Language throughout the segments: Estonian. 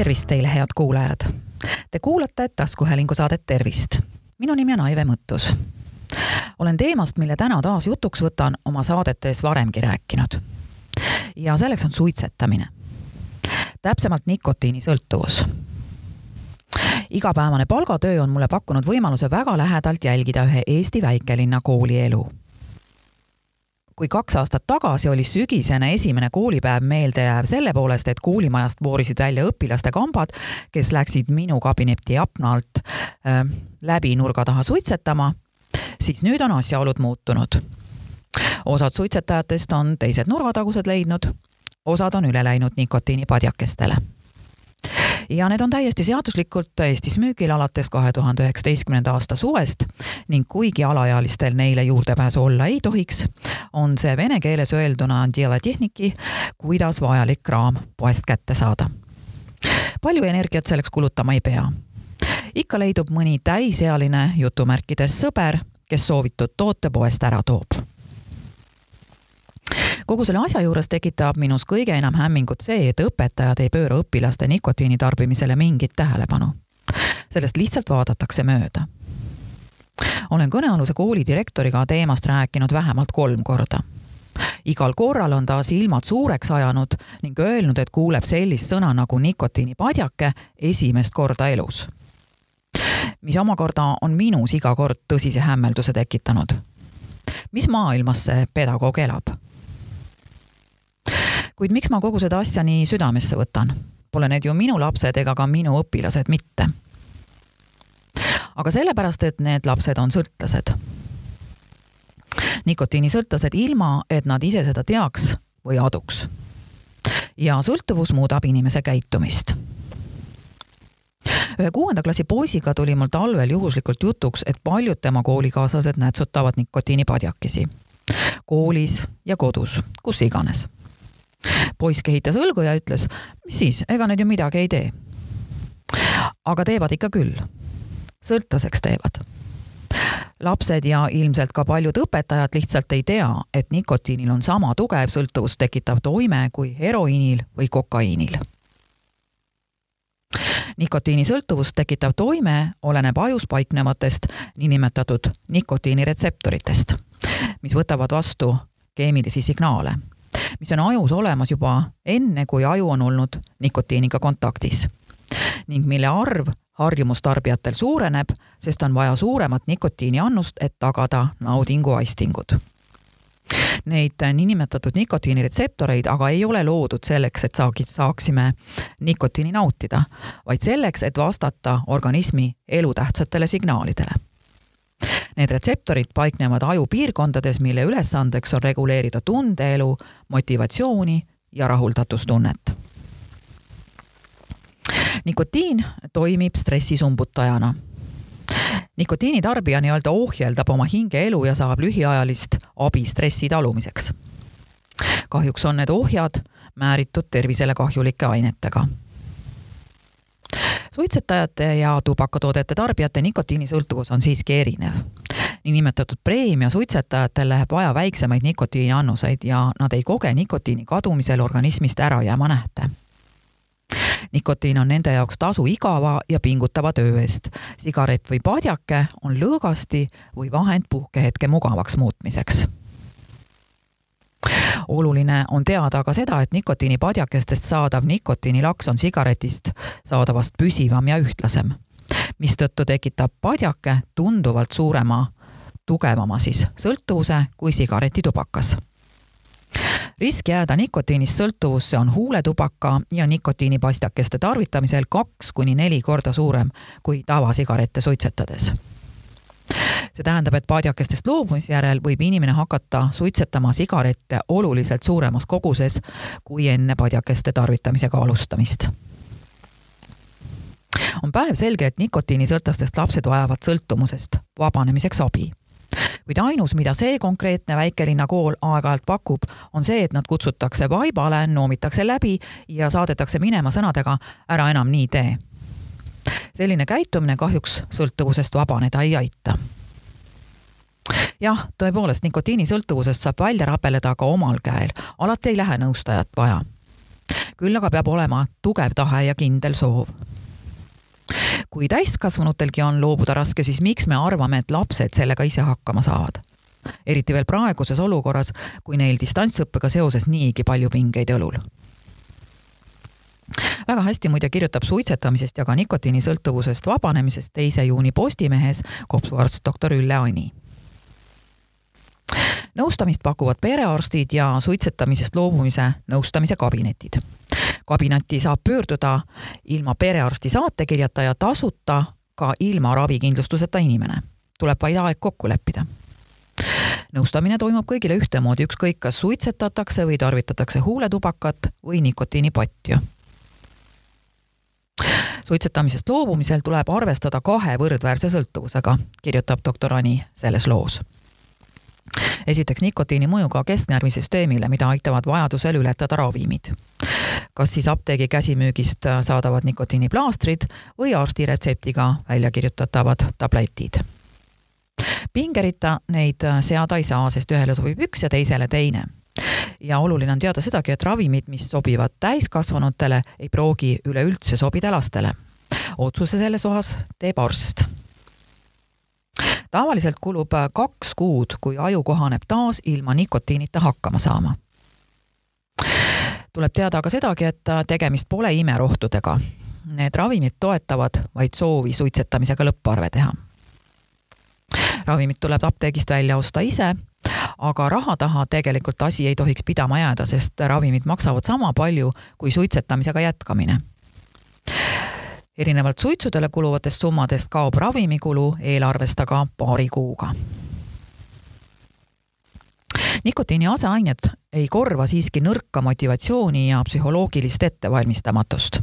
tervist teile, head kuulajad! Te kuulate taskuhäälingu saadet Tervist. minu nimi on Aive Mõttus. olen teemast, mille täna taas jutuks võtan, oma saadetes varemgi rääkinud. ja selleks on suitsetamine. täpsemalt nikotiinisõltuvus igapäevane palgatöö on mulle pakkunud võimaluse väga lähedalt jälgida ühe Eesti väikelinna kooli elu kui kaks aastat tagasi oli sügisene esimene koolipäev meeldejääv selle poolest, et koolimajast voorisid välja õpilaste kambad, kes läksid minu kabineti akna alt äh, läbi nurga taha suitsetama, siis nüüd on asjaolud muutunud. osad suitsetajatest on teised nurgatagused leidnud, osad on üle läinud nikotiinipadjakestele ja need on täiesti seaduslikult Eestis müügil alates kahe tuhande üheksateistkümnenda aasta suvest ning kuigi alaealistel neile juurdepääsu olla ei tohiks, on see vene keeles öelduna tehniki, kuidas vajalik kraam poest kätte saada. palju energiat selleks kulutama ei pea. ikka leidub mõni täisealine jutumärkides sõber, kes soovitud toote poest ära toob kogu selle asja juures tekitab minus kõige enam hämmingut see, et õpetajad ei pööra õpilaste nikotiini tarbimisele mingit tähelepanu. sellest lihtsalt vaadatakse mööda. olen kõnealuse kooli direktoriga teemast rääkinud vähemalt kolm korda igal korral on ta silmad suureks ajanud ning öelnud, et kuuleb sellist sõna nagu nikotiinipadjake esimest korda elus. mis omakorda on minus iga kord tõsise hämmelduse tekitanud. mis maailmas see pedagoog elab? Kuid miks ma kogu seda asja nii südamesse võtan? Pole need ju minu lapsed ega ka minu õpilased mitte. aga sellepärast, et need lapsed on sõltlased. nikotiinisõltlased ilma, et nad ise seda teaks või aduks. ja sõltuvus muudab inimese käitumist ühe kuuenda klassi poisiga tuli mul talvel juhuslikult jutuks, et paljud tema koolikaaslased nätsutavad nikotiinipadjakesi. koolis ja kodus, kus iganes poiss kehitas õlgu ja ütles, mis siis, ega need ju midagi ei tee. aga teevad ikka küll. sõltlaseks teevad. lapsed ja ilmselt ka paljud õpetajad lihtsalt ei tea, et nikotiinil on sama tugev sõltuvust tekitav toime kui heroiinil või kokaiinil nikotiinisõltuvust tekitav toime oleneb ajus paiknevatest niinimetatud nikotiiniretseptoritest, mis võtavad vastu keemilisi signaale mis on ajus olemas juba enne, kui aju on olnud nikotiiniga kontaktis ning mille arv harjumustarbijatel suureneb, sest on vaja suuremat nikotiiniannust, et tagada naudinguaistingud. Neid niinimetatud nikotiiniretseptoreid aga ei ole loodud selleks, et saagi, saaksime nikotiini nautida, vaid selleks, et vastata organismi elutähtsatele signaalidele Need retseptorid paiknevad ajupiirkondades, mille ülesandeks on reguleerida tundeelu, motivatsiooni ja rahuldatustunnet. nikotiin toimib stressisumbutajana. nikotiini tarbija nii-öelda ohjeldab oma hingeelu ja saab lühiajalist abi stressi talumiseks. kahjuks on need ohjad määritud tervisele kahjulike ainetega suitsetajate ja tubakatoodete tarbijate nikotiinisõltuvus on siiski erinev. niinimetatud preemia suitsetajatel läheb vaja väiksemaid nikotiiniannuseid ja nad ei koge nikotiini kadumisel organismist ära jääma nähte nikotiin on nende jaoks tasu igava ja pingutava töö eest. sigaret või padjake on lõõgasti või vahend puhkehetke mugavaks muutmiseks oluline on teada ka seda, et nikotiinipadjakestest saadav nikotiinilaks on sigaretist saadavast püsivam ja ühtlasem, mistõttu tekitab padjake tunduvalt suurema, tugevama siis sõltuvuse kui sigaretitubakas. Risk jääda nikotiinist sõltuvusse on huuletubaka ja nikotiinipastakeste tarvitamisel kaks kuni neli korda suurem kui tavasigarette suitsetades see tähendab, et paadjakestest loobumise järel võib inimene hakata suitsetama sigarette oluliselt suuremas koguses kui enne padjakeste tarvitamisega alustamist on päevselge, et nikotiinisõltlastest lapsed vajavad sõltumusest vabanemiseks abi. kuid ainus, mida see konkreetne väikelinna kool aeg-ajalt pakub, on see, et nad kutsutakse vaibale, noomitakse läbi ja saadetakse minema sõnadega ära enam nii tee selline käitumine kahjuks sõltuvusest vabaneda ei aita. Jah, tõepoolest, nikotiinisõltuvusest saab välja rabeleda ka omal käel, alati ei lähe nõustajat vaja. küll aga peab olema tugev tahe ja kindel soov. kui täiskasvanutelgi on loobuda raske, siis miks me arvame, et lapsed sellega ise hakkama saavad? eriti veel praeguses olukorras, kui neil distantsõppega seoses niigi palju pingeid õlul väga hästi muide kirjutab suitsetamisest ja ka nikotiinisõltuvusest vabanemisest teise juuni Postimehes kopsuarst doktor Ülle Ani. Nõustamist pakuvad perearstid ja suitsetamisest loobumise nõustamise kabinetid. kabinetti saab pöörduda ilma perearsti saatekirjata ja tasuta ka ilma ravikindlustuseta inimene. tuleb vaid aeg kokku leppida nõustamine toimub kõigile ühtemoodi, ükskõik kas suitsetatakse või tarvitatakse huuletubakat või nikotiinipatju suitsetamisest loobumisel tuleb arvestada kahe võrdväärse sõltuvusega, kirjutab doktor Ani selles loos. Esiteks nikotiini mõjuga kesknärvisüsteemile, mida aitavad vajadusel ületada ravimid. kas siis apteegi käsimüügist saadavad nikotiiniplaastrid või arsti retseptiga välja kirjutatavad tabletid pingerita neid seada ei saa, sest ühele sobib üks ja teisele teine ja oluline on teada sedagi, et ravimid, mis sobivad täiskasvanutele, ei pruugi üleüldse sobida lastele. otsuse selles osas teeb arst. Tavaliselt kulub kaks kuud, kui aju kohaneb taas ilma nikotiinita hakkama saama. tuleb teada aga sedagi, et tegemist pole imerohtudega. Need ravimid toetavad vaid soovi suitsetamisega lõpparve teha ravimid tuleb apteegist välja osta ise aga raha taha tegelikult asi ei tohiks pidama jääda, sest ravimid maksavad sama palju kui suitsetamisega jätkamine. Erinevalt suitsudele kuluvatest summadest kaob ravimikulu eelarvest aga paari kuuga. nikotiini aseained ei korva siiski nõrka motivatsiooni ja psühholoogilist ettevalmistamatust.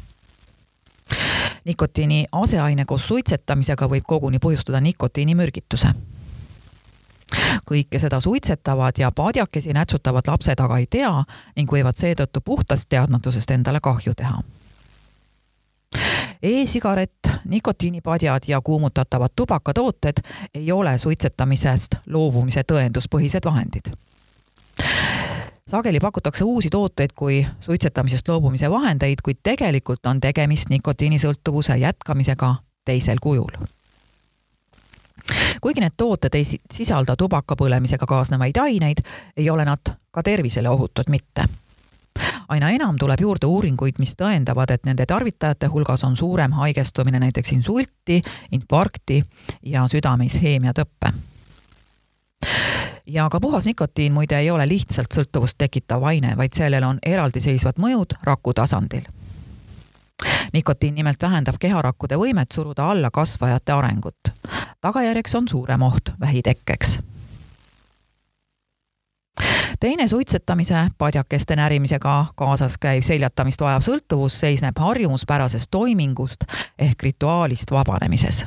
Nikotiini aseaine koos suitsetamisega võib koguni põhjustada nikotiinimürgituse. Kõike seda suitsetavad ja padjakesi nätsutavad lapsed aga ei tea ning võivad seetõttu puhtast teadmatusest endale kahju teha E-sigaret, nikotiinipadjad ja kuumutatavad tubakatooted ei ole suitsetamisest loobumise tõenduspõhised vahendid. sageli pakutakse uusi tooteid kui suitsetamisest loobumise vahendeid, kuid tegelikult on tegemist nikotiinisõltuvuse jätkamisega teisel kujul kuigi need tooted ei sisalda tubaka põlemisega kaasnevaid aineid, ei ole nad ka tervisele ohutud mitte aina enam tuleb juurde uuringuid, mis tõendavad, et nende tarvitajate hulgas on suurem haigestumine näiteks insulti, infarkti ja südame-isheemia tõppe. ja ka puhas nikotiin muide ei ole lihtsalt sõltuvust tekitav aine, vaid sellel on eraldiseisvad mõjud raku tasandil nikotiin nimelt vähendab keharakkude võimet suruda alla kasvajate arengut. tagajärjeks on suurem oht vähitekkeks teine suitsetamise, padjakeste närimisega kaasas käiv seljatamist vajav sõltuvus seisneb harjumuspärasest toimingust ehk rituaalist vabanemises.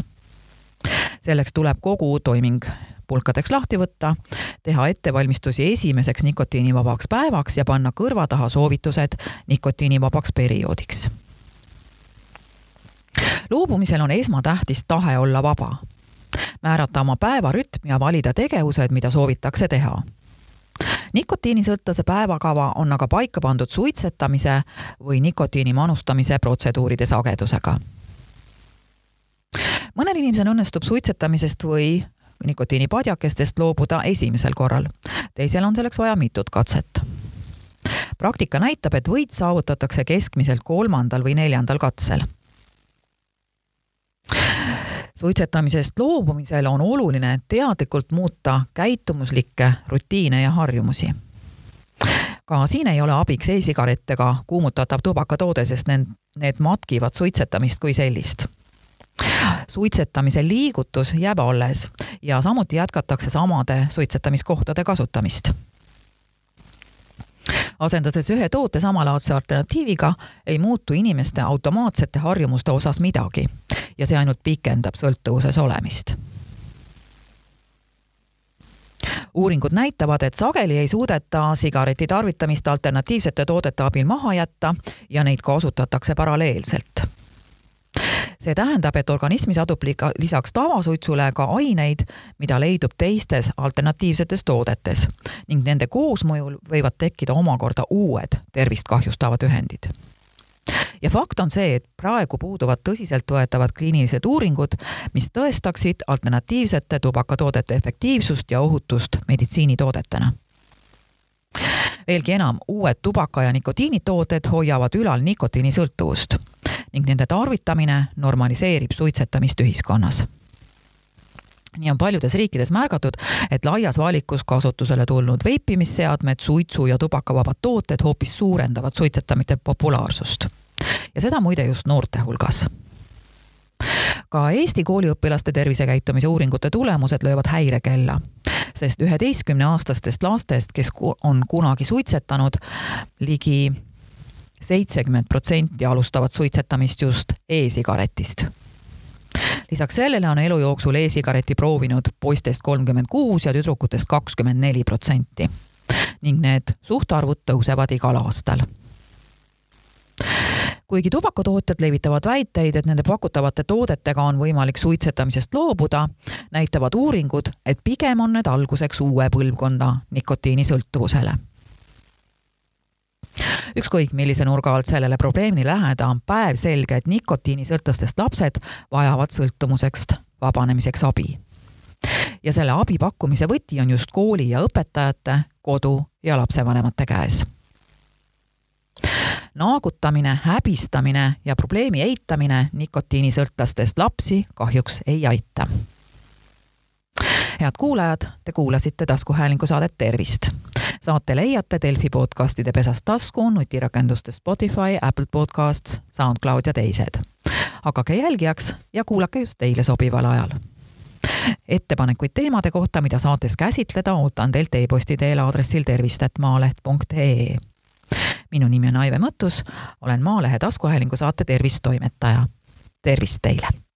selleks tuleb kogu toiming pulkadeks lahti võtta, teha ettevalmistusi esimeseks nikotiinivabaks päevaks ja panna kõrva taha soovitused nikotiinivabaks perioodiks loobumisel on esmatähtis tahe olla vaba. määrata oma päevarütm ja valida tegevused, mida soovitakse teha nikotiinisõltlase päevakava on aga paika pandud suitsetamise või nikotiini manustamise protseduuride sagedusega. mõnel inimesel õnnestub suitsetamisest või nikotiinipadjakestest loobuda esimesel korral, teisel on selleks vaja mitut katset. praktika näitab, et võit saavutatakse keskmiselt kolmandal või neljandal katsel suitsetamisest loobumisel on oluline teadlikult muuta käitumuslikke rutiine ja harjumusi. ka siin ei ole abiks e-sigaret ega kuumutatav tubakatoode, sest need, need matkivad suitsetamist kui sellist suitsetamise liigutus jääb alles ja samuti jätkatakse samade suitsetamiskohtade kasutamist asendades ühe toote samalaadse alternatiiviga, ei muutu inimeste automaatsete harjumuste osas midagi ja see ainult pikendab sõltuvuses olemist uuringud näitavad, et sageli ei suudeta sigareti tarvitamist alternatiivsete toodete abil maha jätta ja neid kasutatakse paralleelselt. See tähendab, et organismis adub lisaks tavasuitsule ka aineid, mida leidub teistes alternatiivsetes toodetes. Ning nende koosmõjul võivad tekkida omakorda uued tervist kahjustavad ühendid. Ja fakt on see, et praegu puuduvad tõsiseltvõetavad kliinilised uuringud, mis tõestaksid alternatiivsete tubakatoodete efektiivsust ja ohutust meditsiinitoodetena. Veelgi enam, uued tubaka- ja nikotiinitooted hoiavad ülal nikotiinisõltuvust ning nende tarvitamine normaliseerib suitsetamist ühiskonnas nii on paljudes riikides märgatud, et laias valikus kasutusele tulnud veipimisseadmed, suitsu- ja tubakavabad tooted hoopis suurendavad suitsetamiste populaarsust. ja seda muide just noorte hulgas ka Eesti kooliõpilaste tervisekäitumise uuringute tulemused löövad häirekella, sest üheteistkümneaastastest lastest, kes on kunagi suitsetanud, ligi seitsekümmend protsenti alustavad suitsetamist just e-sigaretist. Lisaks sellele on elu jooksul e-sigareti proovinud poistest kolmkümmend kuus ja tüdrukutest kakskümmend neli protsenti. ning need suhtarvud tõusevad igal aastal. Kuigi tubakatootjad levitavad väiteid, et nende pakutavate toodetega on võimalik suitsetamisest loobuda, näitavad uuringud, et pigem on need alguseks uue põlvkonna nikotiinisõltuvusele ükskõik millise nurga alt sellele probleemile läheneda, on päevselge, et nikotiinisõltlastest lapsed vajavad sõltumusest vabanemiseks abi. ja selle abi pakkumise võti on just kooli ja õpetajate, kodu ja lapsevanemate käes naagutamine, häbistamine ja probleemi eitamine nikotiinisõltlastest lapsi kahjuks ei aita. Head kuulajad, te kuulasite taskuhäälingu saadet Tervist. saate leiate Delfi podcastide pesast tasku, nutirakenduste Spotify, Apple Podcasts, SoundCloud ja teised. hakake jälgijaks ja kuulake just teile sobival ajal ettepanekuid teemade kohta, mida saates käsitleda, ootan teilt e-posti teel aadressil tervist.maaleht.ee minu nimi on Aive Mõttus, olen Maalehe taskuhäälingu saate Tervist toimetaja. tervist teile!